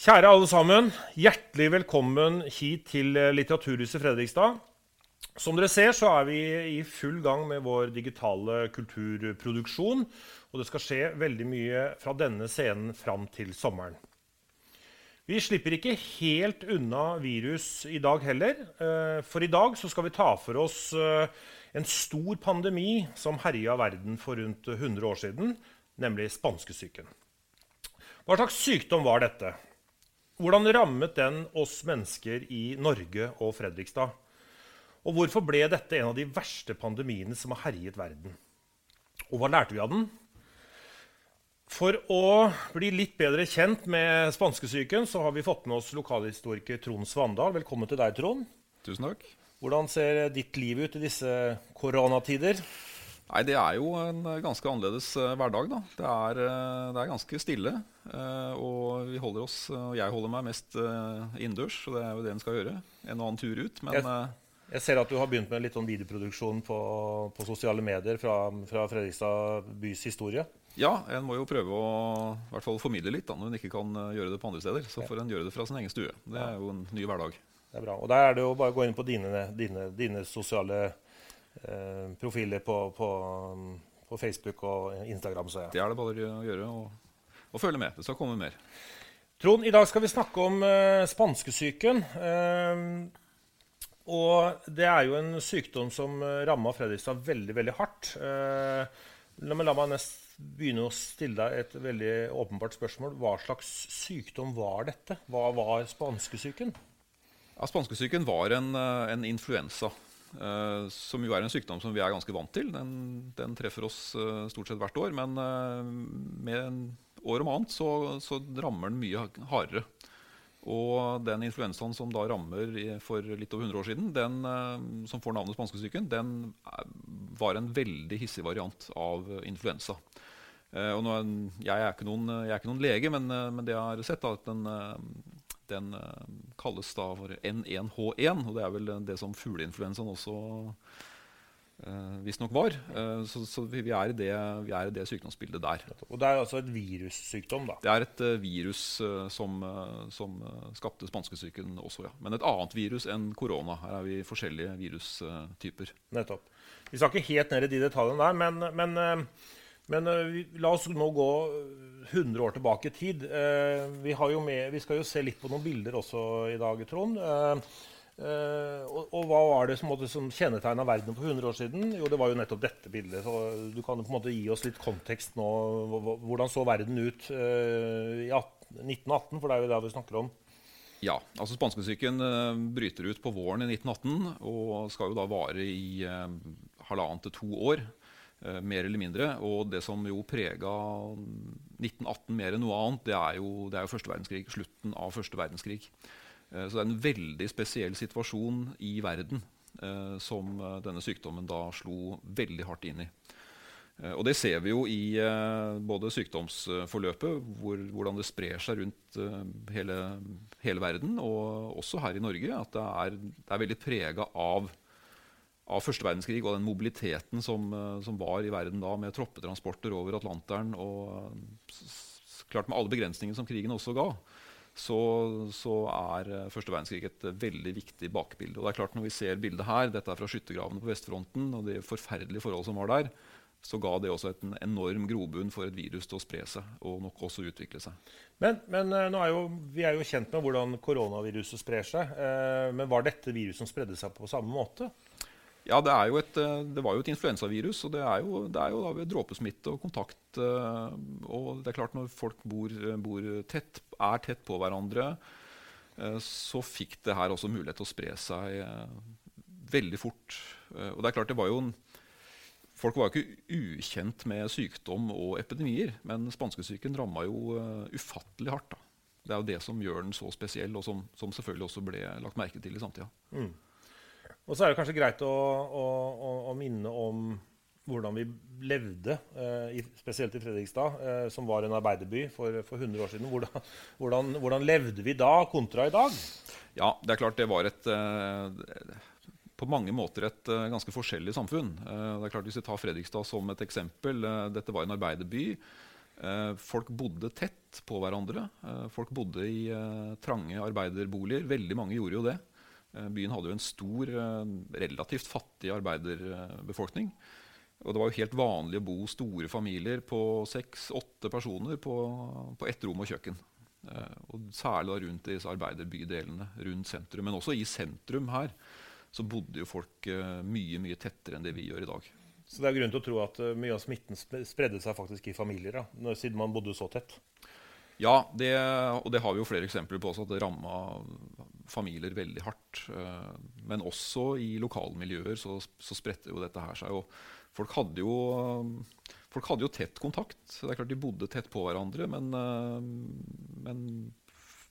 Kjære alle sammen. Hjertelig velkommen hit til Litteraturhuset Fredrikstad. Som dere ser, så er vi i full gang med vår digitale kulturproduksjon. Og det skal skje veldig mye fra denne scenen fram til sommeren. Vi slipper ikke helt unna virus i dag heller. eh, For i dag så skal vi ta for oss eh, en stor pandemi som herja verden for rundt 100 år siden, nemlig spanskesyken. Hva slags sykdom var dette? Hvordan rammet den oss mennesker i Norge og Fredrikstad? Og hvorfor ble dette en av de verste pandemiene som har herjet verden? Og hva lærte vi av den? For å bli litt bedre kjent med spanskesyken så har vi fått med oss lokalhistoriker Trond Svandal. Velkommen til deg, Trond. Tusen takk. Hvordan ser ditt liv ut i disse koronatider? Nei, Det er jo en ganske annerledes eh, hverdag. da. Det er, eh, det er ganske stille. eh, og vi holder oss, og jeg holder meg mest innendørs, og det er jo det en skal gjøre. En og annen tur ut. Men Jeg- Jeg ser at du har begynt med litt sånn videoproduksjon på, på sosiale medier fra, fra Fredrikstad bys historie. ja, en må jo prøve å i hvert fall formidle litt da, når en ikke kan gjøre det på andre steder. Så får en gjøre det fra sin egen stue. Det er jo en ny hverdag. Det er bra. Og der er det jo bare å gå inn på dine, dine, dine sosiale eh, profiler på, på, på Facebook og Instagram. Så ja. Det er det bare å gjøre og, og følge med. Det skal komme mer. Trond, i dag skal vi snakke om uh, spanskesyken. Uh, og det er jo en sykdom som uh, ramma Fredrikstad veldig veldig hardt. Uh, la, meg, la meg nest begynne å stille deg et veldig åpenbart spørsmål. Hva slags sykdom var dette? Hva var spanskesyken? Ja, Spanskesyken var en, eh, en influensa. Eh, som jo er en sykdom som vi er ganske vant til. Den, den treffer oss uh, stort sett hvert år. Men uh, med år om annet så, så rammer den mye hardere. Og den influensaen som da rammer i, for litt over 100 år siden, den som får navnet spanskesyken, den er, var en veldig hissig variant av influensa. Og nå, er- jeg, er noen, jeg er ikke noen lege, men, men det jeg har sett, da, at den, den eh, kalles da for N1H1, og det er vel det som fugleinfluensaen også uh, visstnok var. Eh, så så vi, vi, er det, vi er i det sykdomsbildet der. Og det er altså et virussykdom, da. Det er et uh, virus uh, som, som skapte spanskesyken også, ja. Men et annet virus enn korona. Her er vi forskjellige virustyper. Nettopp. Vi skal ikke helt ned i de detaljene der, men, men, men eh, vi, la oss nå gå 100 år tilbake i tid. Eh, Vi, med, vi skal jo se litt på noen bilder også i dag, Trond. Uh, og, og hva var det som, måtte, som kjennetegna verden for 100 år siden? Jo, det var jo nettopp dette bildet. Så du kan på en måte gi oss litt kontekst nå. Hvordan så verden ut uh, i 18, 1918, for det er jo det vi snakker om. Ja, altså Spanskesyken eh, bryter ut på våren i 1918 og skal jo da vare i halvannen til to år. Eh, mer eller mindre. Og det som jo prega 1918 mer enn noe annet, det er jo, det er jo første verdenskrig. Slutten av første verdenskrig. Eh, så det er en veldig spesiell situasjon i verden eh, som denne sykdommen da slo veldig hardt inn i. Og det ser vi jo i både sykdomsforløpet, hvor, hvordan det sprer seg rundt hele, hele verden, og også her i Norge, at det er, det er veldig prega av, av første verdenskrig og den mobiliteten som, eh, som var i verden da, med troppetransporter over Atlanteren, og eh, klart med alle begrensningene som krigen også ga. Så, så er eh, første verdenskrig et veldig viktig bakbilde. Og det er klart Når vi ser bildet her, dette er fra skyttergravene på vestfronten, og de forferdelige forhold som var der, så ga det også et, en enorm grobunn for et virus til å spre seg og nok også utvikle seg. Men, men er jo, vi er jo kjent med hvordan koronaviruset sprer seg. Eh, men var dette viruset som spredde seg på samme måte? Ja, det, et, eh, det var jo et influensavirus, og det er jo, det er jo da ved dråpesmitte og kontakt. eh, Og det er klart når folk bor, bor tett, er tett på hverandre, eh, så fikk det her også mulighet til å spre seg eh, veldig fort. Eh, Og det er klart det var jo en Folk var jo ikke ukjent med sykdom og epidemier, men spanskesyken ramma jo eh, ufattelig hardt. da. Det er jo det som gjør den så spesiell, og som, som selvfølgelig også ble lagt merke til i samtida. Og så er det kanskje greit å, å, å, å minne om hvordan vi levde, eh, i, spesielt i Fredrikstad, eh, som var en arbeiderby for, for 100 år siden. Hvordan, hvordan, hvordan levde vi da kontra i dag? Ja, det er klart det var et eh, på mange måter et eh, ganske forskjellig samfunn. Eh, det er klart Hvis vi tar Fredrikstad som et eksempel, eh, dette var en arbeiderby. Folk bodde tett på hverandre. Folk bodde i trange arbeiderboliger. Veldig mange gjorde jo det. Eh, byen hadde jo en stor, eh, relativt fattig arbeiderbefolkning. Og det var jo helt vanlig å bo store familier på seks-åtte personer på, på ett rom og kjøkken. Eh, og særlig rundt disse arbeiderbydelene rundt sentrum. Men også i sentrum her så bodde jo folk mye mye tettere enn det vi gjør i dag. Så det er grunn til å tro at mye av smitten spredde seg faktisk i familier, da, siden man bodde så tett. Ja, det, og det har vi jo flere eksempler på også, at det ramma familier veldig hardt. Eh, Men også i lokalmiljøer så, så spredte jo dette her seg. Og folk hadde jo Folk hadde jo tett kontakt. Det er klart De bodde tett på hverandre, men, eh, men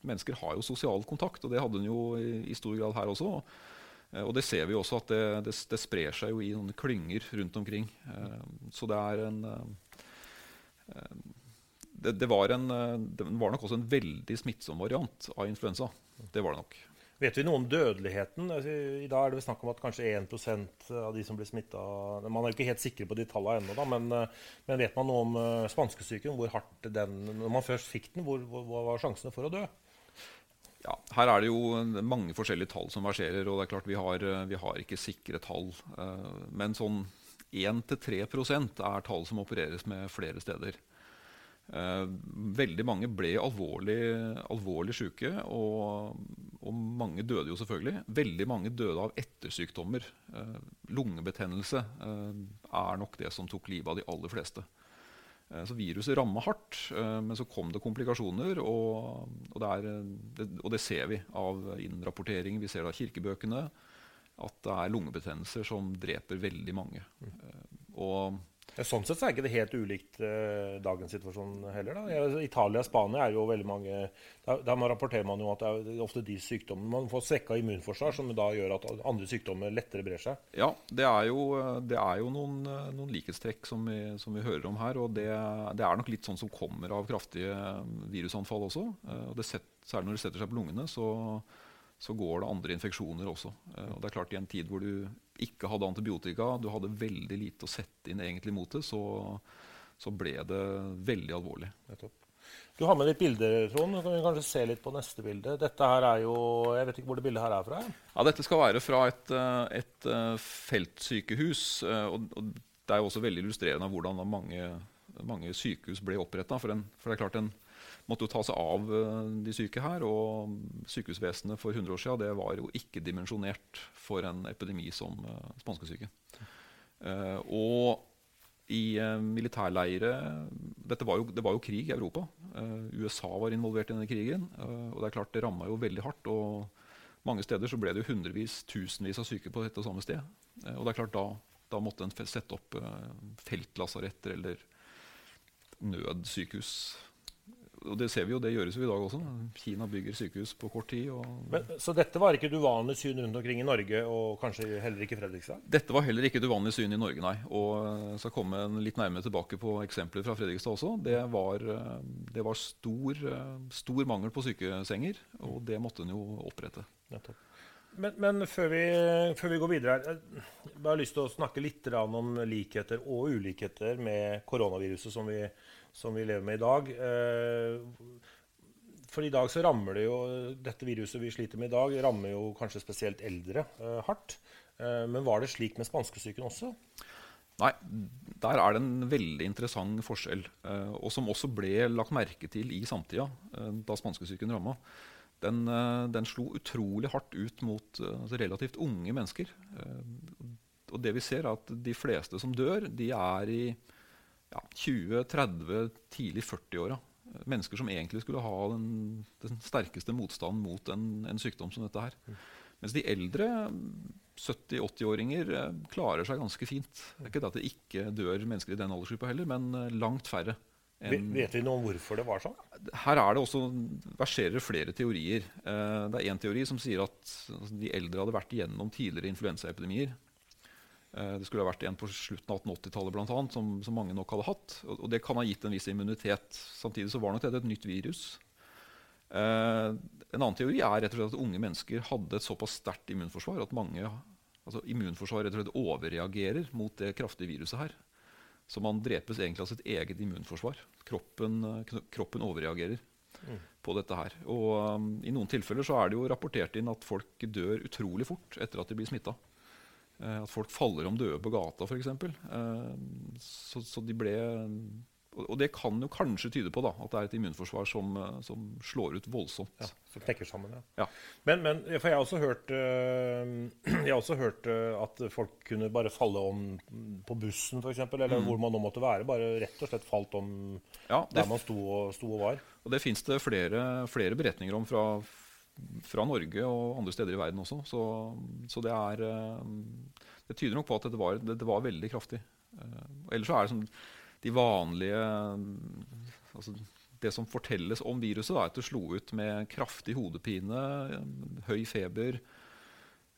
mennesker har jo sosial kontakt, og det hadde en jo i, i stor grad her også. Eh, Og det ser vi også at det, det, det sprer seg jo i noen klynger rundt omkring. Så det er en det, det, var en, det var nok også en veldig smittsom variant av influensa. Det var det nok. Vet vi noe om dødeligheten? Altså, I dag er det snakk om at kanskje 1% av de som blir smitta Man er jo ikke helt sikre på de tallene ennå, men, eh, men vet man noe om uh, spanskesyken? Hvor hardt den Når man først fikk den, hvor, hva var sjansene for å dø? Ja, her er det jo mange forskjellige tall som verserer. og det er klart Vi har, eh, vi har ikke sikre tall. eh, Men sånn 1-3% er tall som opereres med flere steder. Eh, veldig mange ble alvorlig, alvorlig syke, og, og mange døde jo selvfølgelig. Veldig mange døde av ettersykdommer. Eh, lungebetennelse eh, er nok det som tok livet av de aller fleste. Eh, Så viruset ramma hardt, men så kom det komplikasjoner. Og, og, det, er, det, og det ser vi av innrapportering. Vi ser det av kirkebøkene at det er lungebetennelser som dreper veldig mange. Eh, Og sånn sett så er ikke det helt ulikt eh, dagens situasjon heller. Da. Altså, Italia og Spania er jo veldig mange Der, der man rapporterer man jo at det er ofte de sykdommene Man får svekka immunforsvar, som da gjør at andre sykdommer lettere brer seg. ja, det er jo, det er jo noen, noen likhetstrekk som vi, som vi hører om her. Og det, det er nok litt sånn som kommer av kraftige virusanfall også. Eh, Og set, særlig når det setter seg på lungene, så, så går det andre infeksjoner også. Eh, Og det er klart I en tid hvor du ikke hadde antibiotika, du hadde veldig lite å sette inn egentlig mot det, så, så ble det veldig alvorlig. Nettopp. Du har med litt bilder, Trond. Kan vi kanskje se litt på neste bilde. Dette her er jo Jeg vet ikke hvor det bildet her er fra. Ja, Dette skal være fra et, eh, et eh, feltsykehus. eh, Og, og det er jo også veldig illustrerende hvordan mange, mange sykehus ble oppretta. For, for det er klart en måtte jo ta seg av eh, de syke her. Og sykehusvesenet for 100 år siden det var jo ikke dimensjonert for en epidemi som uh, spanskesyken. Uh, og i uh, militærleire var jo, Det var jo krig i Europa. USA var involvert i denne krigen. og det er klart det ramma jo veldig hardt. og mange steder så ble det jo hundrevis, tusenvis av syke på dette samme sted. Og det er klart da, da måtte en sette opp feltlasaretter eller nødsykehus. Og det ser vi jo, det gjøres jo i dag også. Kina bygger sykehus på kort tid. Men, så dette var ikke et uvanlig syn rundt omkring i Norge, og kanskje heller ikke Fredrikstad? Dette var heller ikke et uvanlig syn i Norge, nei. Og jeg skal komme en litt nærmere tilbake på eksempler fra Fredrikstad også. Det var, eh, det var stor, eh, stor mangel på sykesenger, og det måtte en jo opprette. Nettopp. Men, men før, vi, før vi går videre her, jeg har lyst til å snakke litt om likheter og ulikheter med koronaviruset som vi, som vi lever med i dag. Eh, For i dag så rammer det jo dette viruset vi sliter med i dag, rammer jo kanskje spesielt eldre eh, hardt. Eh, men var det slik med spanskesyken også? Nei, der er det en veldig interessant forskjell, og som også ble lagt merke til i samtida, da spanskesyken ramma. Den, den slo utrolig hardt ut mot altså relativt unge mennesker. Og det vi ser, er at de fleste som dør, de er i ja, 20-30, tidlig 40-åra. Mennesker som egentlig skulle ha den, den sterkeste motstanden mot en, en sykdom som dette her. Mens de eldre, 70-80-åringer, eh, klarer seg ganske fint. Det er ikke det at det ikke dør mennesker i den aldersgruppa heller, men eh, langt færre. En, Vet vi noe om hvorfor det var sånn? her er det også verserer flere teorier. Eh, det er én teori som sier at altså, de eldre hadde vært igjennom tidligere influensaepidemier. Eh, det skulle ha vært en på slutten av 1880-tallet blant annet, som, som mange nok hadde hatt. Og, det kan ha gitt en viss immunitet. Samtidig så var nok dette et nytt virus. Eh, en annen teori er rett og slett at unge mennesker hadde et såpass sterkt immunforsvar at mange, altså immunforsvaret rett og slett overreagerer mot det kraftige viruset her. Så man drepes egentlig av sitt eget immunforsvar. Kroppen, eh, kroppen overreagerer mm. på dette her. Og um, I noen tilfeller så er det jo rapportert inn at folk dør utrolig fort etter at de blir smitta. Uh, at folk faller om døde på gata, f.eks. Uh, så, så de ble og det kan jo kanskje tyde på da, at det er et immunforsvar som, eh, som slår ut voldsomt. Ja, Som knekker sammen, ja. ja. Men, men, for jeg har også hørt, jeg har også hørt at folk kunne bare falle om på bussen, f.eks., eller mm. hvor man nå måtte være. Bare rett og slett falt om ja, der man sto og, sto og, var. Og Det fins det flere, flere, beretninger om fra, fra, Norge og andre steder i verden også. Så, så det er Det tyder nok på at dette var, det, var veldig kraftig. ellers så er det som de vanlige altså Det som fortelles om viruset, da, at det slo ut med kraftig hodepine, høy feber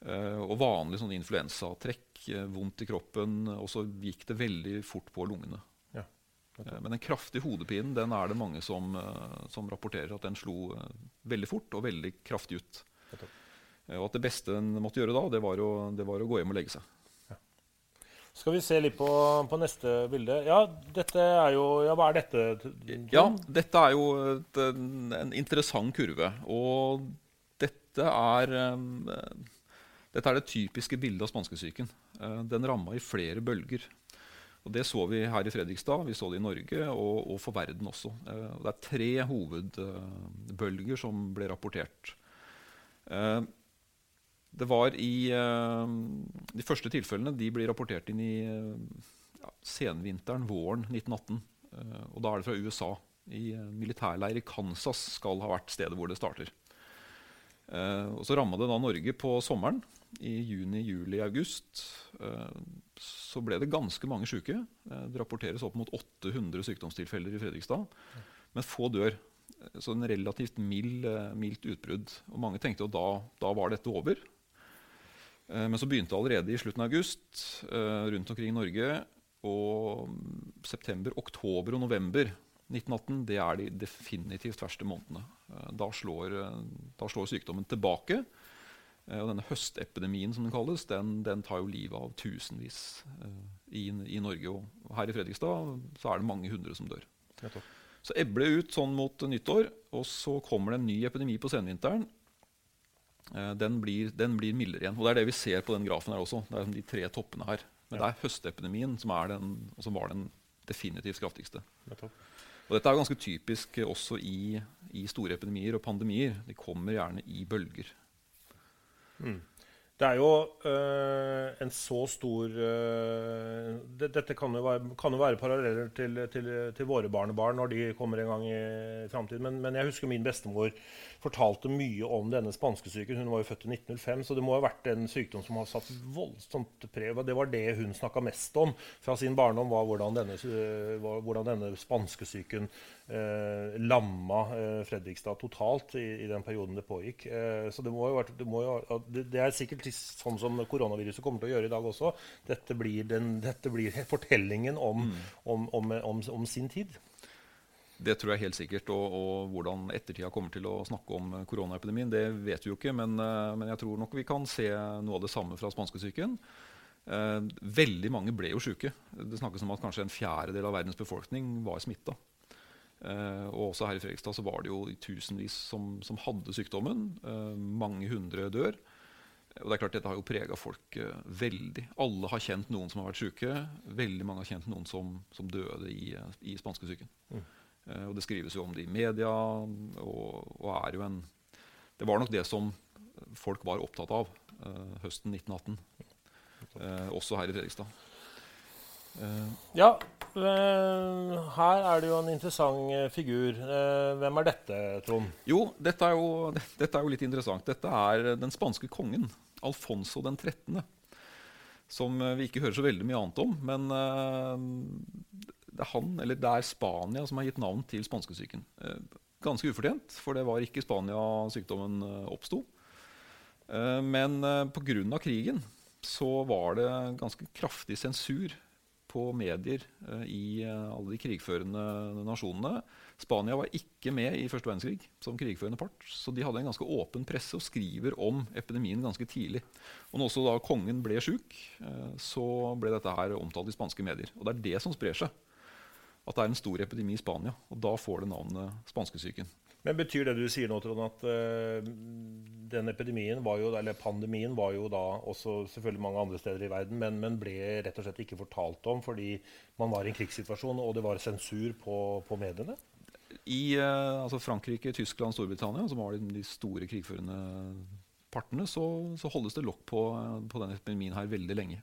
og vanlig sånn influensatrekk, vondt i kroppen. Og så gikk det veldig fort på lungene. Uh, men den kraftige hodepinen den er det mange som, som rapporterer at den slo veldig fort og veldig kraftig ut. og at det beste en måtte gjøre da, det var å, det var å gå hjem og legge seg. Skal vi se litt på, på, neste bilde. Ja, dette er jo Ja, hva er dette? Ja, dette er jo et, en interessant kurve. Og dette er um, Dette er det typiske bildet av spanskesyken. Den ramma i flere bølger. Og Det så vi her i Fredrikstad, vi så det i Norge og, og for verden også. Uh, det er tre hovedbølger som ble rapportert. Eh, det var i uh, De første tilfellene de blir rapportert inn i uh, ja, senvinteren, våren 1918. Uh, eh, og da er det fra USA. I militærleir i Kansas skal ha vært stedet hvor det starter. og Så ramma det da Norge på sommeren. I juni, juli, august. så ble det ganske mange syke. det rapporteres opp mot 800 sykdomstilfeller i Fredrikstad. Men få dør. Så en relativt mild, mildt utbrudd. Og mange tenkte at da, da var dette over. Eh, men så begynte det allerede i slutten av august eh, rundt omkring i Norge. Og september, oktober og november 1918 det er de definitivt verste månedene. Eh, da slår, da slår sykdommen tilbake. Og denne høstepidemien som den kalles, den, den tar jo livet av tusenvis i, i, Norge. Og her i Fredrikstad så er det mange hundre som dør. Så ebler det ut sånn mot nyttår, og så kommer det en ny epidemi på senvinteren. Eh, den blir, den blir, mildere igjen. Og Det er det vi ser på den grafen her også. Det er de tre toppene her. Men ja. det er høstepidemien som, er den, som var den definitivt kraftigste. Og Dette er ganske typisk også i, i, store epidemier og pandemier. De kommer gjerne i bølger. Det er jo øh, en så stor øh, det, Dette kan jo være, kan jo være paralleller til, til, til, våre barnebarn når de kommer en gang i framtiden. Men, men, jeg husker min bestemor fortalte mye om denne spanskesyken. Hun var jo født i 1905, så det må ha vært en sykdom som har satt voldsomt preg. Det var det hun snakka mest om fra sin barndom, var hvordan denne, hvordan denne spanskesyken eh, lamma eh, Fredrikstad totalt i, i, den perioden det pågikk. Eh, så det, vært, det, må jo, det, det, er sikkert sånn som koronaviruset kommer til å gjøre i dag også. Dette blir, den, dette blir fortellingen om, mm. om, om, om, sin tid. Det tror jeg helt sikkert. Og, og hvordan ettertida kommer til å snakke om koronaepidemien, det vet vi jo ikke. Men, eh, men, jeg tror nok vi kan se noe av det samme fra spanskesyken. Eh, veldig mange ble jo syke. Det snakkes om at kanskje en fjerdedel av verdens befolkning var smitta. Eh, og også her i Fredrikstad så var det jo tusenvis som, som hadde sykdommen. Eh, mange hundre dør. Og det er klart Dette har jo prega folk uh, veldig. Alle har kjent noen som har vært syke. Veldig mange har kjent noen som, som døde i, i spanskesyken. Mm. Og det skrives jo om det i media. Og, og, er jo en Det var nok det som folk var opptatt av høsten 1918. også her i Fredrikstad. ja, Eh, her er det jo en interessant eh, figur. Eh, hvem er dette, Trond? Jo, dette er jo, dette er jo litt interessant. Dette er den spanske kongen, Alfonso den 13., som vi ikke hører så veldig mye annet om. Men det er han, eller det er Spania, som har gitt navn til spanskesyken. Ganske ufortjent, for det var ikke i Spania sykdommen oppsto. Men pga. krigen så var det ganske kraftig sensur på medier i alle de krigførende nasjonene. Spania var ikke med i første verdenskrig som krigførende part, så de hadde en ganske åpen presse og skriver om epidemien ganske tidlig. Og også da kongen ble sjuk, så ble dette her omtalt i spanske medier. Og det er det som sprer seg. At det er en stor epidemi i Spania. Og da får det navnet spanskesyken. Men Betyr det du sier nå, Trond, at uh, den epidemien var jo, eller pandemien var jo da også selvfølgelig mange andre steder i verden, men, men, ble rett og slett ikke fortalt om fordi man var i en krigssituasjon og det var sensur på, på mediene? I uh, altså Frankrike, Tyskland, Storbritannia, som var de store krigførende partene, så, så holdes det lokk på, på denne epidemien her veldig lenge.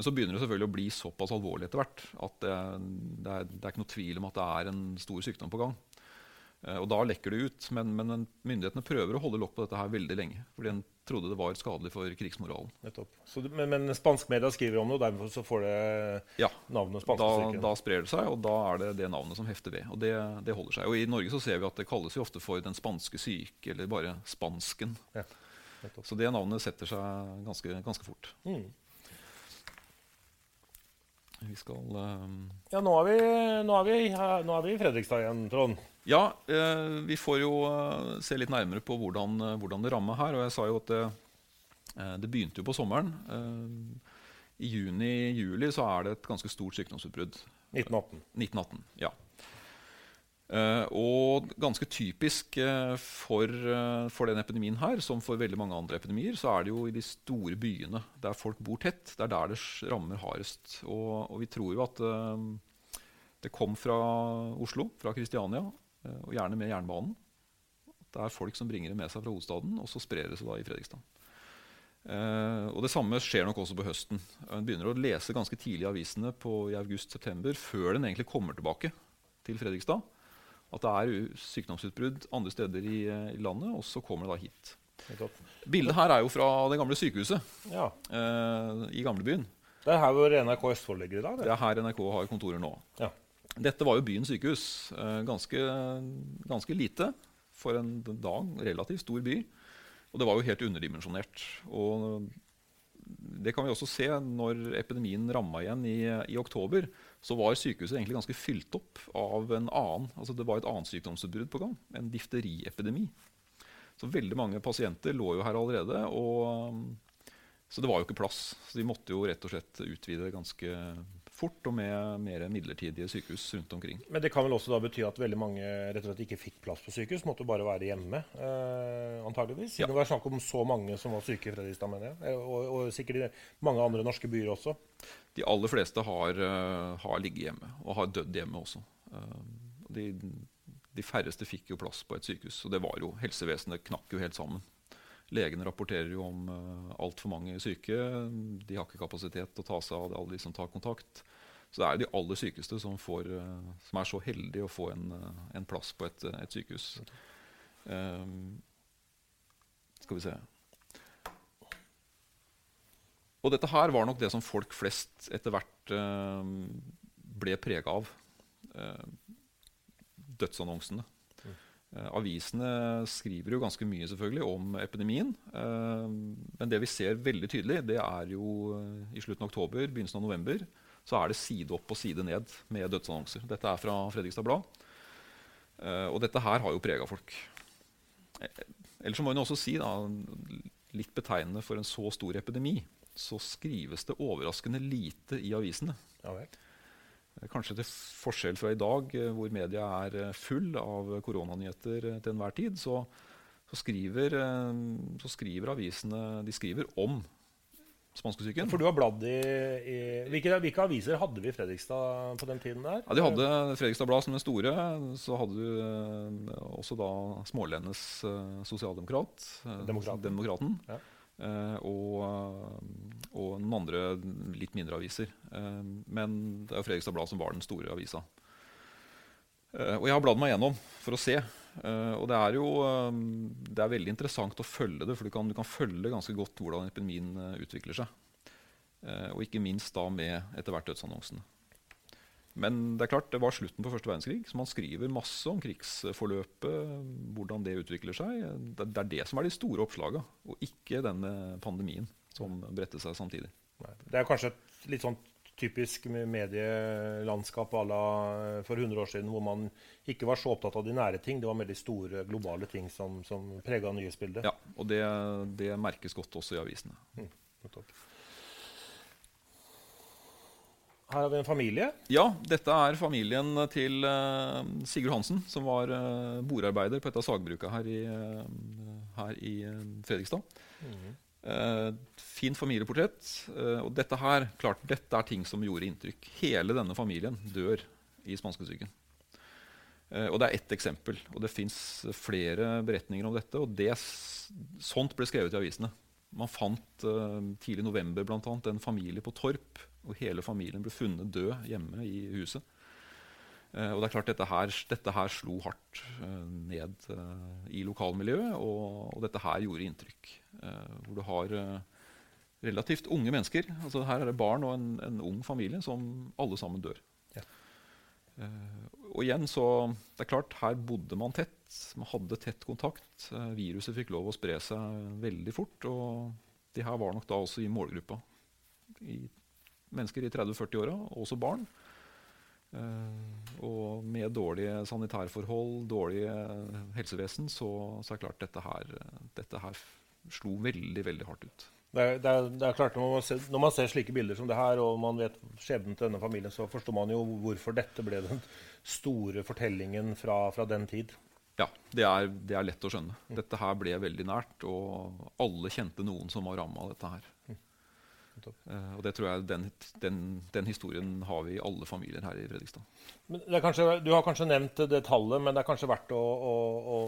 Men så begynner det selvfølgelig å bli såpass alvorlig etter hvert at det, det, er, det, er, ikke noe tvil om at det er en stor sykdom på gang. Eh, og Da lekker det ut. Men, men, myndighetene prøver å holde lokk på dette her veldig lenge. Fordi en trodde det var skadelig for krigsmoralen. Så, men, men spansk media skriver om det, og derfor så får det ja, navnet spanskesyken? Da, da sprer det seg, og da er det det navnet som hefter ved. Og det, det, holder seg. Og I Norge så ser vi at det kalles jo ofte for den spanske syke, eller bare spansken. Ja, så det navnet setter seg ganske, ganske fort. Mm. Vi skal um... Ja, nå er, vi, nå, er vi, nå er, vi, i Fredrikstad igjen, Trond. Ja, eh, vi får jo uh, se litt nærmere på hvordan, hvordan, det rammer her. Og jeg sa jo at det, det begynte jo på sommeren. I juni-juli så er det et ganske stort sykdomsutbrudd. 1918. 1918, ja. Uh, og ganske typisk uh, for, uh, for den epidemien her, som for veldig mange andre epidemier, så er det jo i de store byene der folk bor tett. Det er der det rammer hardest. Og, og vi tror jo at det kom fra Oslo, fra Kristiania, og gjerne med jernbanen. Det er folk som bringer det med seg fra hovedstaden, og så sprer det seg da i Fredrikstad. og Det samme skjer nok også på høsten. En begynner å lese ganske tidlig i avisene på, i august-september, før den egentlig kommer tilbake til Fredrikstad at det er sykdomsutbrudd andre steder i, i, landet, og så kommer det da hit. Bildet her er jo fra det gamle sykehuset ja. eh, i gamlebyen. Det er her hvor NRK Østfold ligger i dag? Det. det er her NRK har kontorer nå. Ja. Dette var jo byens sykehus. Eh, ganske, ganske, lite for en dag. Relativt stor by. Og det var jo helt underdimensjonert. Og det kan vi også se når epidemien ramma igjen i, i oktober så var sykehuset egentlig ganske fylt opp av en annen altså det var et annet sykdomsutbrudd på gang. En difteriepidemi. Så veldig mange pasienter lå jo her allerede. Og, så det var jo ikke plass. Så de måtte jo rett og slett utvide ganske fort og med mer midlertidige sykehus rundt omkring. Men det kan vel også da bety at veldig mange rett og slett ikke fikk plass på sykehus? Måtte bare være hjemme, eh, antageligvis? Siden ja. det var snakk om så mange som var syke i Fredrikstad, mener jeg. Eh, og, og, sikkert mange andre norske byer også. De aller fleste har, uh, har ligget hjemme, og har dødd hjemme også. Uh, de, de, færreste fikk jo plass på et sykehus. Og det var jo, helsevesenet knakk jo helt sammen. Legene rapporterer jo om uh, altfor mange syke. De har ikke kapasitet til å ta seg av alle de som tar kontakt. Så det er de aller sykeste som, får, uh, som er så heldige å få en, uh, en plass på et, et sykehus. Um, skal vi se Og dette her var nok det som folk flest etter hvert um, ble prega av. dødsannonsene. Uh, avisene skriver jo ganske mye selvfølgelig om epidemien. Uh, men det vi ser veldig tydelig, det er jo uh, i slutten av oktober, begynnelsen av november, så er det side opp og side ned med dødsannonser. Dette er fra Fredrikstad Blad. og dette her har jo prega folk. Ellers så må hun også si, da, litt betegnende for en så stor epidemi, så skrives det overraskende lite i avisene. Ja. Eh, kanskje til forskjell fra i dag, eh, hvor media er eh, full av koronanyheter til enhver tid, så, så, skriver, så skriver, avisene de skriver om spanskesyken. For du har bladd i, i hvilke, hvilke, aviser hadde vi i Fredrikstad på den tiden? der? Ja, De hadde Fredrikstad Blad som den store. Så hadde du også da Smålenes sosialdemokrat. Demokraten. Demokraten. Ja. Og, og, noen andre litt mindre aviser. Men det er Fredrikstad Blad som var den store avisa. Og jeg har bladd meg gjennom for å se. Og det er jo det er veldig interessant å følge det, for du kan, du kan følge ganske godt hvordan epidemien utvikler seg. og ikke minst da med etter hvert dødsannonsene. Men det er klart, det var slutten på første verdenskrig, så man skriver masse om krigsforløpet, hvordan det utvikler seg. Det, er det som er de store oppslagene, og ikke denne pandemien som bredte seg samtidig. Det er kanskje et litt sånn typisk medielandskap à la for 100 år siden, hvor man ikke var så opptatt av de nære ting. Det var veldig store globale ting som, som prega nyhetsbildet. Ja, og det, det, merkes godt også i avisene. Mm, her har vi en familie. Ja, dette er familien til uh, Sigurd Hansen, som var uh, bordarbeider på et av sagbruka her i, uh, her i Fredrikstad. Mm. Fint familieportrett. og dette her, klart, dette er ting som gjorde inntrykk. Hele denne familien dør i spanskesyken. og det er ett eksempel. Og det fins flere beretninger om dette. Og det, sånt ble skrevet i avisene. Man fant tidlig i november blant annet, en familie på Torp og hele familien ble funnet død hjemme i huset. Uh, og det er klart Dette her, dette her slo hardt uh, ned uh, i lokalmiljøet, og, og, dette her gjorde inntrykk. hvor du har relativt unge mennesker. altså Her er det barn og en, en ung familie som alle sammen dør. Ja. og igjen så, det er klart, Her bodde man tett. Man hadde tett kontakt. viruset fikk lov å spre seg veldig fort. Og de her var nok da også i målgruppa i mennesker i 30-40-åra, også barn. Uh, og med dårlige sanitærforhold, dårlige helsevesen, så, så er det klart dette her, dette her slo veldig veldig hardt ut. Det er, det er, det er klart når man, ser, når man, ser, slike bilder som det her, og man vet skjebnen til denne familien, så forstår man jo hvorfor dette ble den store fortellingen fra, fra den tid. Ja, det er, det er, lett å skjønne. Dette her ble veldig nært, og alle kjente noen som var ramma av dette her. Uh, og det tror jeg den, den, den, historien har vi i alle familier her i Fredrikstad. Kanskje, du har kanskje nevnt det tallet, men det er kanskje verdt å, å, å,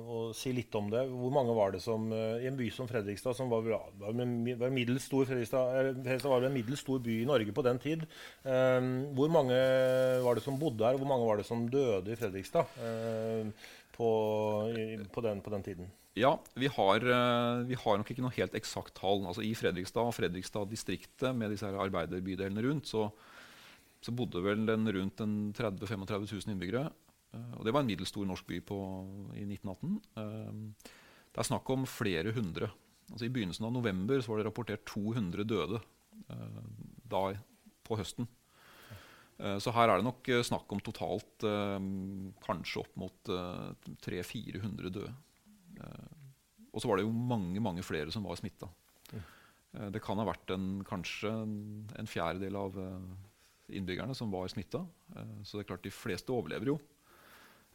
å si litt om det. Hvor mange var det som i en by som Fredrikstad, som var, var, var middels stor Fredrikstad, Fredrikstad var en middels stor by i Norge på den tid. Um, hvor mange var det som bodde her, og hvor mange var det som døde i Fredrikstad uh, på, i, på, den, på den tiden? Ja, vi har, eh, vi har, nok ikke noe helt eksakt tall. Altså I Fredrikstad og Fredrikstad-distriktet med disse her arbeiderbydelene rundt, så, så bodde vel den rundt 30 35 000 innbyggere. Eh, og det var en middels stor norsk by på, i 1918. Eh, det er snakk om flere hundre. Altså I begynnelsen av november var det rapportert 200 døde da på høsten. Så her er det nok snakk om totalt kanskje opp mot 300-400 døde. Eh, og så var det jo mange mange flere som var smitta. Eh, det kan ha vært en, kanskje en fjerdedel av eh, innbyggerne som var smitta. Så det er klart de fleste overlever jo.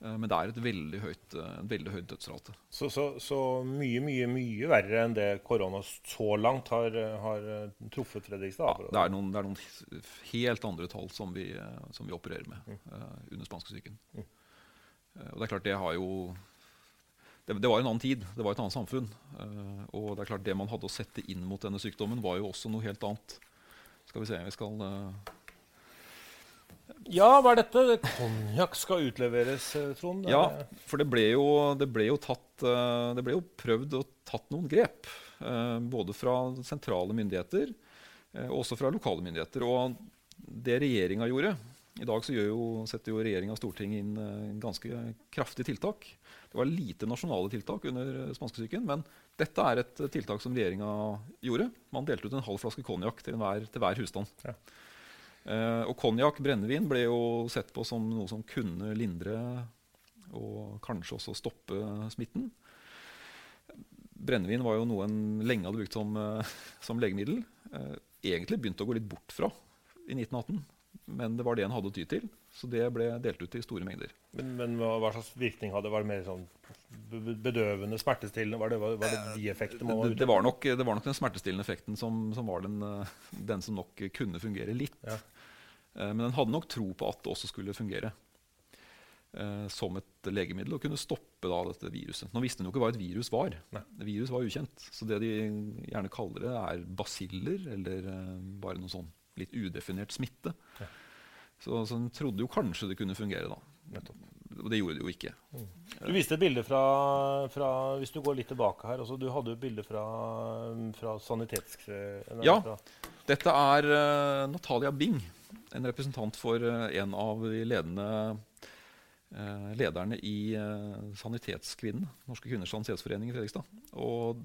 Men det er et veldig høyt, en veldig høy dødsrate. Så, så, så, mye mye, mye verre enn det korona så langt har, har truffet Fredrikstad? Ja, det er, noen, det er, noen, helt andre tall som vi, som vi opererer med mm. uh, under spanskesyken. Mm. Uh, og det er klart det har jo det, det, var en annen tid, det var et annet samfunn. Uh, og det er klart det man hadde å sette inn mot denne sykdommen, var jo også noe helt annet. Skal vi se vi skal uh... Ja, hva er dette? Konjakk skal utleveres, eh, Trond? Ja, for det ble jo, det ble jo, tatt, det ble jo prøvd og tatt noen grep. både fra sentrale myndigheter og også fra lokale myndigheter. Og det regjeringa gjorde I dag jo, setter jo regjeringa og Stortinget inn ganske kraftige tiltak. Det var lite nasjonale tiltak under spanskesyken, men dette er et tiltak som regjeringa gjorde. Man delte ut en halv flaske konjakk til, til, hver husstand. Ja. Eh, og konjakk, brennevin, ble jo sett på som noe som kunne lindre og kanskje også stoppe smitten. Brennevin var jo noe en lenge hadde brukt som, eh, som legemiddel. Eh, egentlig begynte å gå litt bort fra i 1918 men det var det en hadde å ty til. Så det ble delt ut i store mengder. Men, men hva, hva, slags virkning hadde? Var det mer sånn bedøvende, smertestillende? Var det, var, var det de effektene? Det, det, var nok, det var nok den smertestillende effekten som, som var den, eh, den, som nok kunne fungere litt. Ja. Eh, men den hadde nok tro på at det også skulle fungere eh, som et legemiddel og kunne stoppe da, dette viruset. Nå visste en jo ikke hva et virus var. Nei. Virus var ukjent. Så det de gjerne kaller det, er basiller eller eh, bare noe sånn litt udefinert smitte. Ja. Så, så en trodde jo kanskje det kunne fungere, da. Og det gjorde det jo ikke. Mm. Du viste et bilde fra, fra, Hvis du går litt tilbake her også, Du hadde jo et bilde fra, fra sanitets... Ja. Dette er uh, Natalia Bing, en representant for uh, en av de ledende uh, lederne i Sanitetskvinnen, Norske kvinners sanitetsforening i Fredrikstad. Og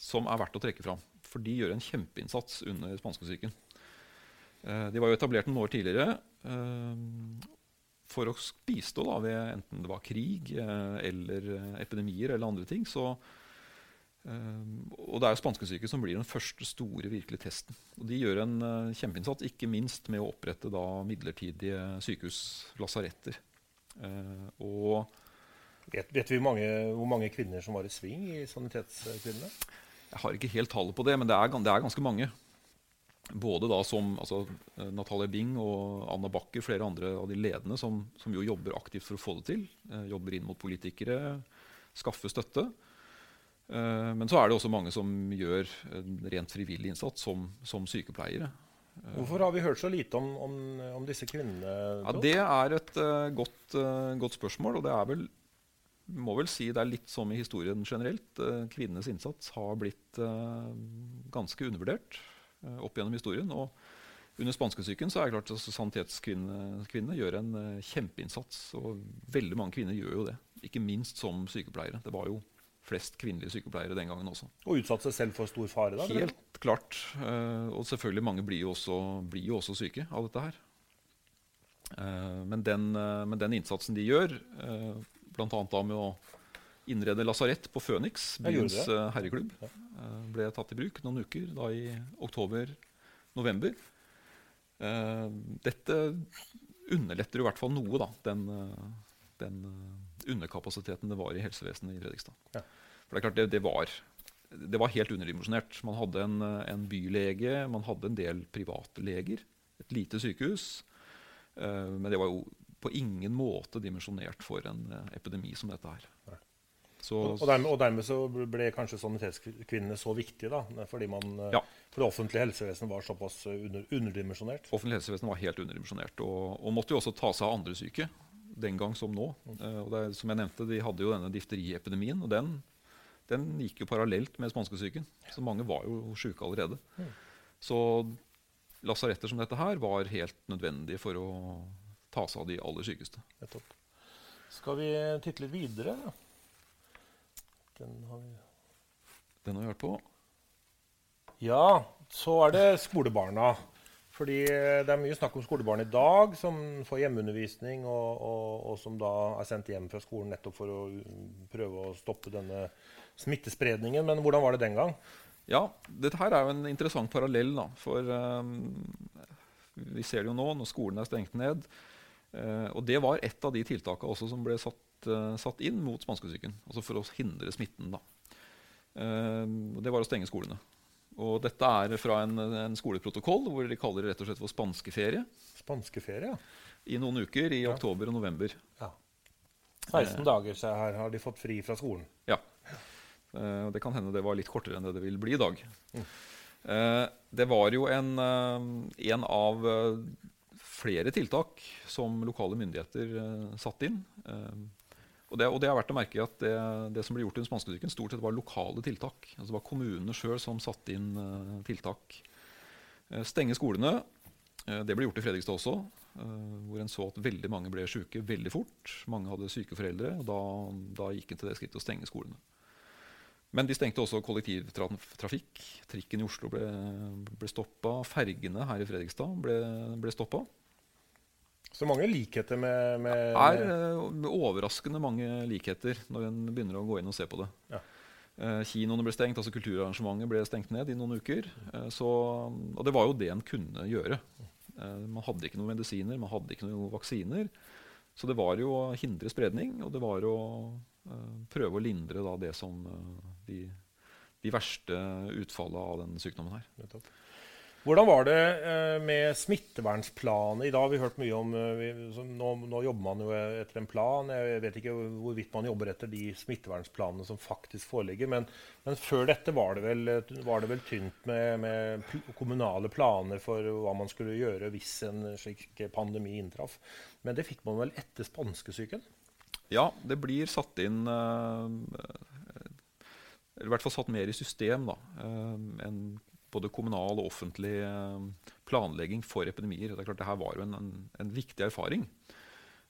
som er verdt å trekke fram. For de gjør en kjempeinnsats under spanskesyken. Eh, de var jo etablert noen år tidligere eh, for å bistå da, ved enten det var krig eh, eller epidemier eller andre ting. Så, og det er jo spanskesyke som blir den første store virkelige testen. Og de gjør en kjempeinnsats, ikke minst med å opprette da, midlertidige sykehus, lasaretter. og Vet, vet vi mange, hvor mange kvinner som var i sving i Sanitetskvinnene? Jeg har ikke helt tallet på det, men det er, det er ganske mange. Både da som altså, eh, Natalia Bing og Anna Bakker, flere andre av de ledende, som, som, jo jobber aktivt for å få det til. Eh, jobber inn mot politikere, skaffer støtte. Eh, men så er det også mange som gjør en rent frivillig innsats som, som sykepleiere. Hvorfor har vi hørt så lite om, om, om disse kvinnene? Ja, det er et uh, godt, uh, godt, spørsmål. og det er vel må vel si det er litt som i historien generelt. Uh, kvinnenes innsats har blitt ganske undervurdert. Eh, opp gjennom historien. Og under spanskesyken så er det klart at sanitetskvinnene gjør en uh, kjempeinnsats. Og veldig mange kvinner gjør jo det. Ikke minst som sykepleiere. Det var jo flest kvinnelige sykepleiere den gangen også. Og utsatte seg selv for stor fare? da? Helt eller? klart. Uh, og selvfølgelig mange blir jo, også, blir jo, også, syke av dette her. Men, den, men, den, innsatsen de gjør, bl.a. da med å innrede lasarett på Føniks, byens herreklubb, ja. Eh, ble tatt i bruk noen uker da i oktober-november. Eh, dette underletter i hvert fall noe, da, den, eh, den underkapasiteten det var i helsevesenet i Fredrikstad. Ja. For det er klart, det, det, var, det var helt underdimensjonert. Man hadde en, en, bylege, man hadde en del private leger. Et lite sykehus. Men det var jo på ingen måte dimensjonert for en epidemi som dette her. Så, og, dermed, og, dermed, så ble kanskje sanitetskvinnene så viktige, da, fordi man, eh, ja. for det offentlige helsevesenet var såpass eh, under, underdimensjonert? Offentlig helsevesen var helt underdimensjonert, og, og, måtte jo også ta seg av andre syke. Den gang som nå. Mm. Uh, og det, som jeg nevnte, De hadde jo denne difteriepidemien, og den, den gikk jo parallelt med spanskesyken. Så mange var jo syke allerede. Mm. Så lasaretter som dette her var helt nødvendige for å ta seg av de aller sykeste. Skal vi titte litt videre? Den har vi Den har vi hørt på. Ja, så er det skolebarna. Fordi det er mye snakk om skolebarn i dag som får hjemmeundervisning, og, og, og, som da er sendt hjem fra skolen nettopp for å prøve å stoppe denne smittespredningen. Men hvordan var det den gang? Ja, dette her er jo en interessant parallell. da, For um, vi ser det jo nå når skolen er stengt ned. Uh, og det var et av de tiltakene også som ble satt uh, satt inn mot spanskesyken. Altså for å hindre smitten. Uh, det var å stenge skolene. Og dette er fra en, en, skoleprotokoll hvor de kaller det rett og slett for spanskeferie. Spanskeferie, ja. I noen uker i ja. oktober og november. Ja. 16 uh, dager så her har de fått fri fra skolen. Ja. Uh, det kan hende det var litt kortere enn det det vil bli i dag. Mm. Det var jo en, en av flere tiltak som lokale myndigheter satte inn. Og det, og det, er verdt å merke at det, det som ble gjort i den spanske spanskesyken, stort sett var lokale tiltak. Altså det var kommunene sjøl som satte inn uh, tiltak. Uh, stenge skolene. Uh, det ble gjort i Fredrikstad også, hvor en så at veldig mange ble syke veldig fort. Mange hadde syke foreldre, og da, da gikk en til det skrittet å stenge skolene. Men de stengte også kollektivtrafikk. Trikken i Oslo ble, ble stoppa. Fergene her i Fredrikstad ble, ble stoppa. Så mange likheter med, med, Det er uh, overraskende mange likheter når en begynner å gå inn og se på det. Ja. Uh, kinoene ble stengt, altså kulturarrangementet ble stengt ned i noen uker. Uh, så, og det var jo det en kunne gjøre. man hadde ikke noen medisiner, man hadde ikke noen vaksiner. Så det var jo å hindre spredning, og det var å prøve å lindre da, det som de, de verste utfallene av den sykdommen her. Hvordan var det eh, med smittevernplaner? I dag har vi hørt mye om eh, nå, nå, jobber man jo etter en plan. Jeg vet ikke hvorvidt man jobber etter de smittevernplanene som faktisk foreligger. Men, men før dette var det vel, var det vel tynt med, med, kommunale planer for hva man skulle gjøre hvis en slik pandemi inntraff. Men det fikk man vel etter spanskesyken? Ja, det blir satt inn uh, i hvert fall satt mer i system da, enn både kommunal og offentlig eh, planlegging for epidemier. Det er klart, Dette var jo en, en, en viktig erfaring.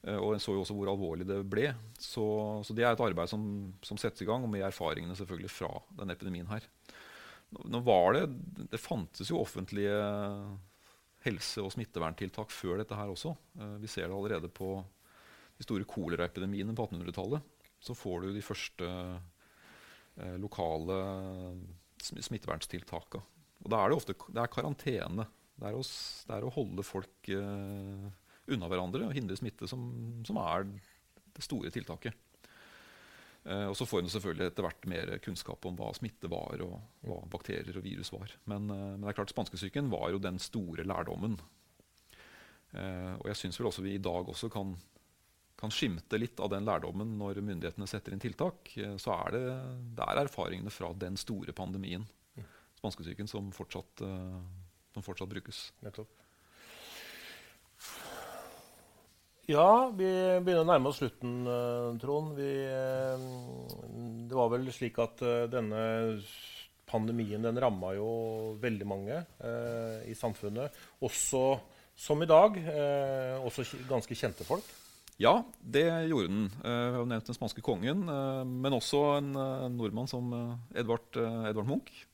Eh, og en så jo også hvor alvorlig det ble. Så, så det er et arbeid som, som, settes i gang, og med erfaringene selvfølgelig fra denne epidemien her. Nå var Det det fantes jo offentlige helse- og smitteverntiltak før dette her også. Uh, vi ser det allerede på de store koleraepidemiene på 1800-tallet. Så får du de første lokale smitteverntiltakene. Og da er det ofte det er karantene. Det er, å, det er å holde folk unna hverandre og hindre smitte som, som er det store tiltaket. Uh, og så får en selvfølgelig etter hvert mer kunnskap om hva smitte var, og hva bakterier og virus var. Men, uh, men det er klart spanskesyken var jo den store lærdommen. Uh, og jeg syns vel også vi i dag også kan, kan, skimte litt av den lærdommen når myndighetene setter inn tiltak. Så er det, det er erfaringene fra den store pandemien, spanskesyken, som fortsatt, eh, som fortsatt brukes. Nettopp. Ja, vi begynner å nærme oss slutten, uh, Trond. Vi, uh, det var vel slik at denne pandemien den ramma jo veldig mange i samfunnet. Også som i dag. også ganske kjente folk. Ja, det gjorde den. Vi har nevnt den spanske kongen, men også en nordmann som Edvard, Edvard Munch.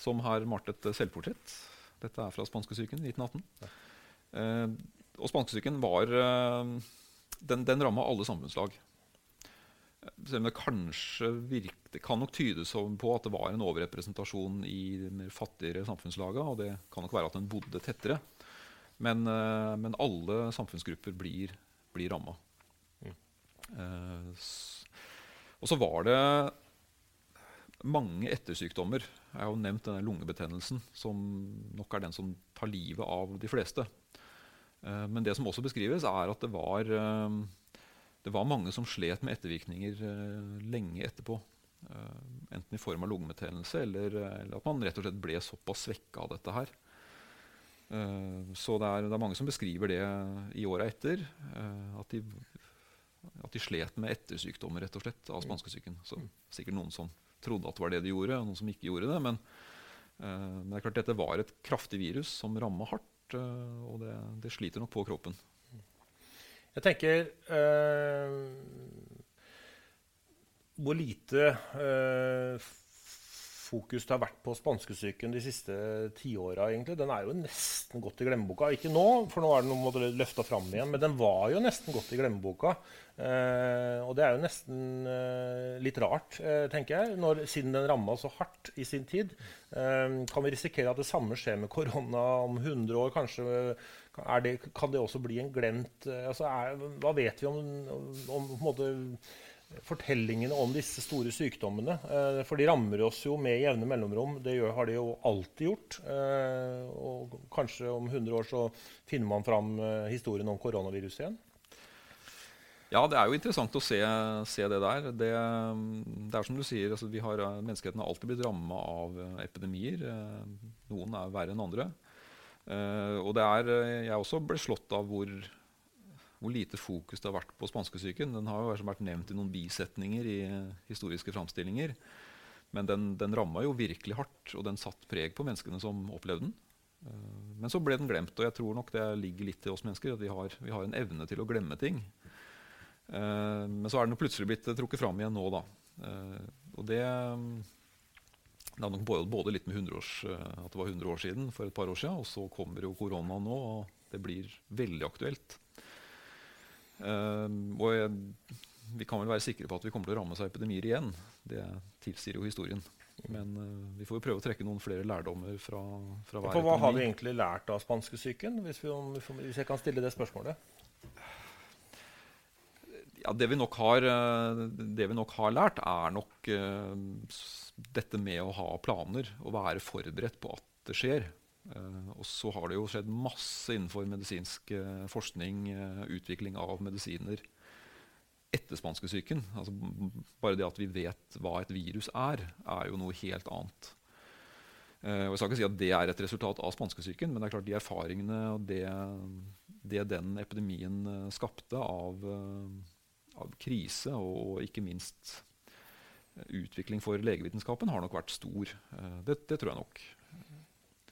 Som har malt et selvportrett. Dette er fra spanskesyken 1918. Ja. Og spanskesyken var eh, Den, den ramma alle samfunnslag. Selv om det kanskje virkte, kan nok tydes på at det var en overrepresentasjon i de fattigere samfunnslagene, og det kan nok være at den bodde tettere. Men, eh, men alle samfunnsgrupper blir, blir ramma. Mm. Eh, og så var det mange ettersykdommer. Jeg har jo nevnt denne lungebetennelsen, som nok er den som tar livet av de fleste. Eh, men det som også beskrives, er at det var, eh, det var mange som slet med ettervirkninger eh, lenge etterpå. Enten i form av lungebetennelse eller, eller, at man rett og slett ble såpass svekka av dette her. Så det er, det er, mange som beskriver det i åra etter. At de, at de, slet med ettersykdommer rett og slett av spanskesyken. Så sikkert noen som trodde at det var det de gjorde, og noen som ikke gjorde det. Men, men det er klart dette var et kraftig virus som ramma hardt. uh, og det, det, sliter nok på kroppen. Jeg tenker eh, Hvor lite fokus det har vært på spanskesyken de siste tiåra. Den er jo nesten gått i glemmeboka. Ikke nå, for nå er den løfta fram igjen, men den var jo nesten gått i glemmeboka. Eh, og det er jo nesten eh, litt rart, eh, tenker jeg, når, siden den ramma så hardt i sin tid. Eh, kan vi risikere at det samme skjer med korona om 100 år? Kanskje det, kan det også bli en glemt eh, altså er, Hva vet vi om, om, om på en måte fortellingene om disse store sykdommene. Eh, for de rammer oss jo med jevne mellomrom. Det gjør, har de jo alltid gjort. Eh, og kanskje om 100 år så finner man fram eh, historien om koronaviruset igjen. Ja, det er jo interessant å se, se det der. Det, det, er som du sier, altså, har, Menneskeheten har alltid blitt ramma av epidemier. Noen er verre enn andre. Og det er, jeg også ble slått av hvor hvor lite fokus det har vært på spanskesyken. Den har jo vært nevnt i noen bisetninger i historiske framstillinger. Men den, den ramma jo virkelig hardt, og den satt preg på menneskene som opplevde den. Eh, men så ble den glemt, og jeg tror nok det ligger litt til oss mennesker. at vi har, vi har en evne til å glemme ting. Eh, men så er den plutselig blitt trukket fram igjen nå, da. Eh, og det det er nok både, litt med års, at det var 100 år siden for et par år siden, og så kommer jo korona nå, og det blir veldig aktuelt. Uh, og jeg, vi kan vel være sikre på at vi kommer til å rammes av epidemier igjen. Det tilsier jo historien. Men uh, vi får jo prøve å trekke noen flere lærdommer fra, fra hver For Hva epidemi. har vi egentlig lært av spanskesyken, hvis, hvis jeg kan stille det spørsmålet? Ja, det, vi har, eh, det vi nok har, lært, er nok uh, dette med å ha planer og være forberedt på at det skjer. Uh, og så har det jo skjedd masse innenfor medisinsk uh, forskning, uh, utvikling av medisiner etter spanskesyken. Altså, bare det at vi vet hva et virus er, er jo noe helt annet. og Jeg skal ikke si at det er et resultat av spanskesyken, men det er klart de erfaringene og det, det den epidemien skapte av, av krise og, og, ikke minst utvikling for legevitenskapen, har nok vært stor. det, det tror jeg nok.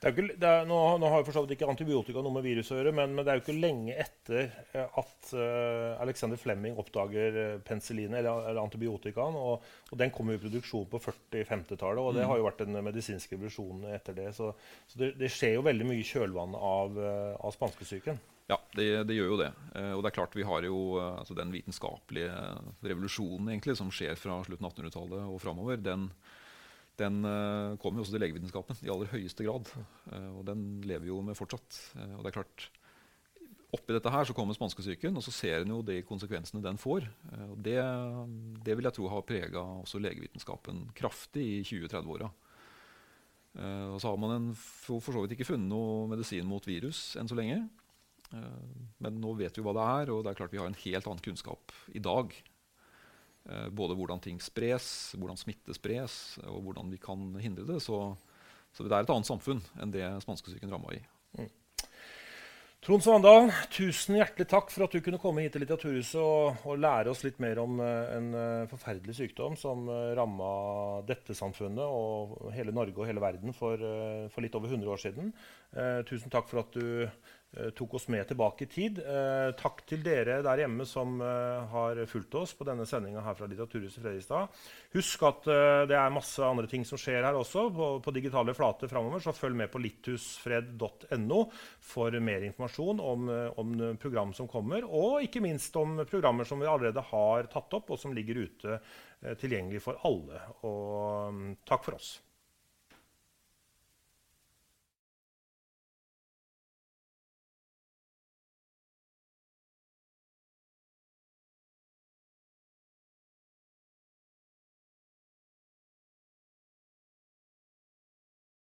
Ikke, er, nå, nå, har jo for så vidt ikke antibiotika noe med virus å gjøre, men, men, det er jo ikke lenge etter eh, at uh, Alexander Flemming oppdager uh, penicillin, eller, eller antibiotikaen. Og, og, den kom i produksjon på 40-50-tallet, og det har jo vært den medisinske revolusjonen etter det. Så, så det, det, skjer jo veldig mye i kjølvannet av, av spanskesyken. Ja, det, det, gjør jo det. Og det er klart vi har jo altså den vitenskapelige revolusjonen egentlig, som skjer fra slutten av 1800-tallet og framover. Den uh, kommer jo også til legevitenskapen i aller høyeste grad. Uh, og den lever jo med fortsatt. Uh, og det er klart, Oppi dette her så kommer spanskesyken, og så ser en jo de konsekvensene den får. og det, det, vil jeg tro har prega også legevitenskapen kraftig i 20-30-åra. og så har man en, for, så vidt ikke funnet noe medisin mot virus enn så lenge. men nå vet vi hva det er, og det er klart vi har en helt annen kunnskap i dag Eh, både hvordan ting spres, hvordan smitte spres, og hvordan vi kan hindre det. Så, så det er et annet samfunn enn det spanskesyken ramma i. Mm. Trond Svandal, tusen hjertelig takk for at du kunne komme hit til Litteraturhuset og, og lære oss litt mer om uh, en uh, forferdelig sykdom som ramma dette samfunnet og hele Norge og hele verden for, for litt over 100 år siden. tusen takk for at du Eh, tok oss med tilbake i tid. Eh, takk til dere der hjemme som eh, har fulgt oss på denne sendinga her fra Litteraturhuset Fredrikstad. Husk at det er masse andre ting som skjer her også på, på digitale flater framover, så følg med på litthusfred.no for mer informasjon om, om, program som kommer, og ikke minst om programmer som vi allerede har tatt opp, og som ligger ute tilgjengelig for alle. Og mm, takk for oss.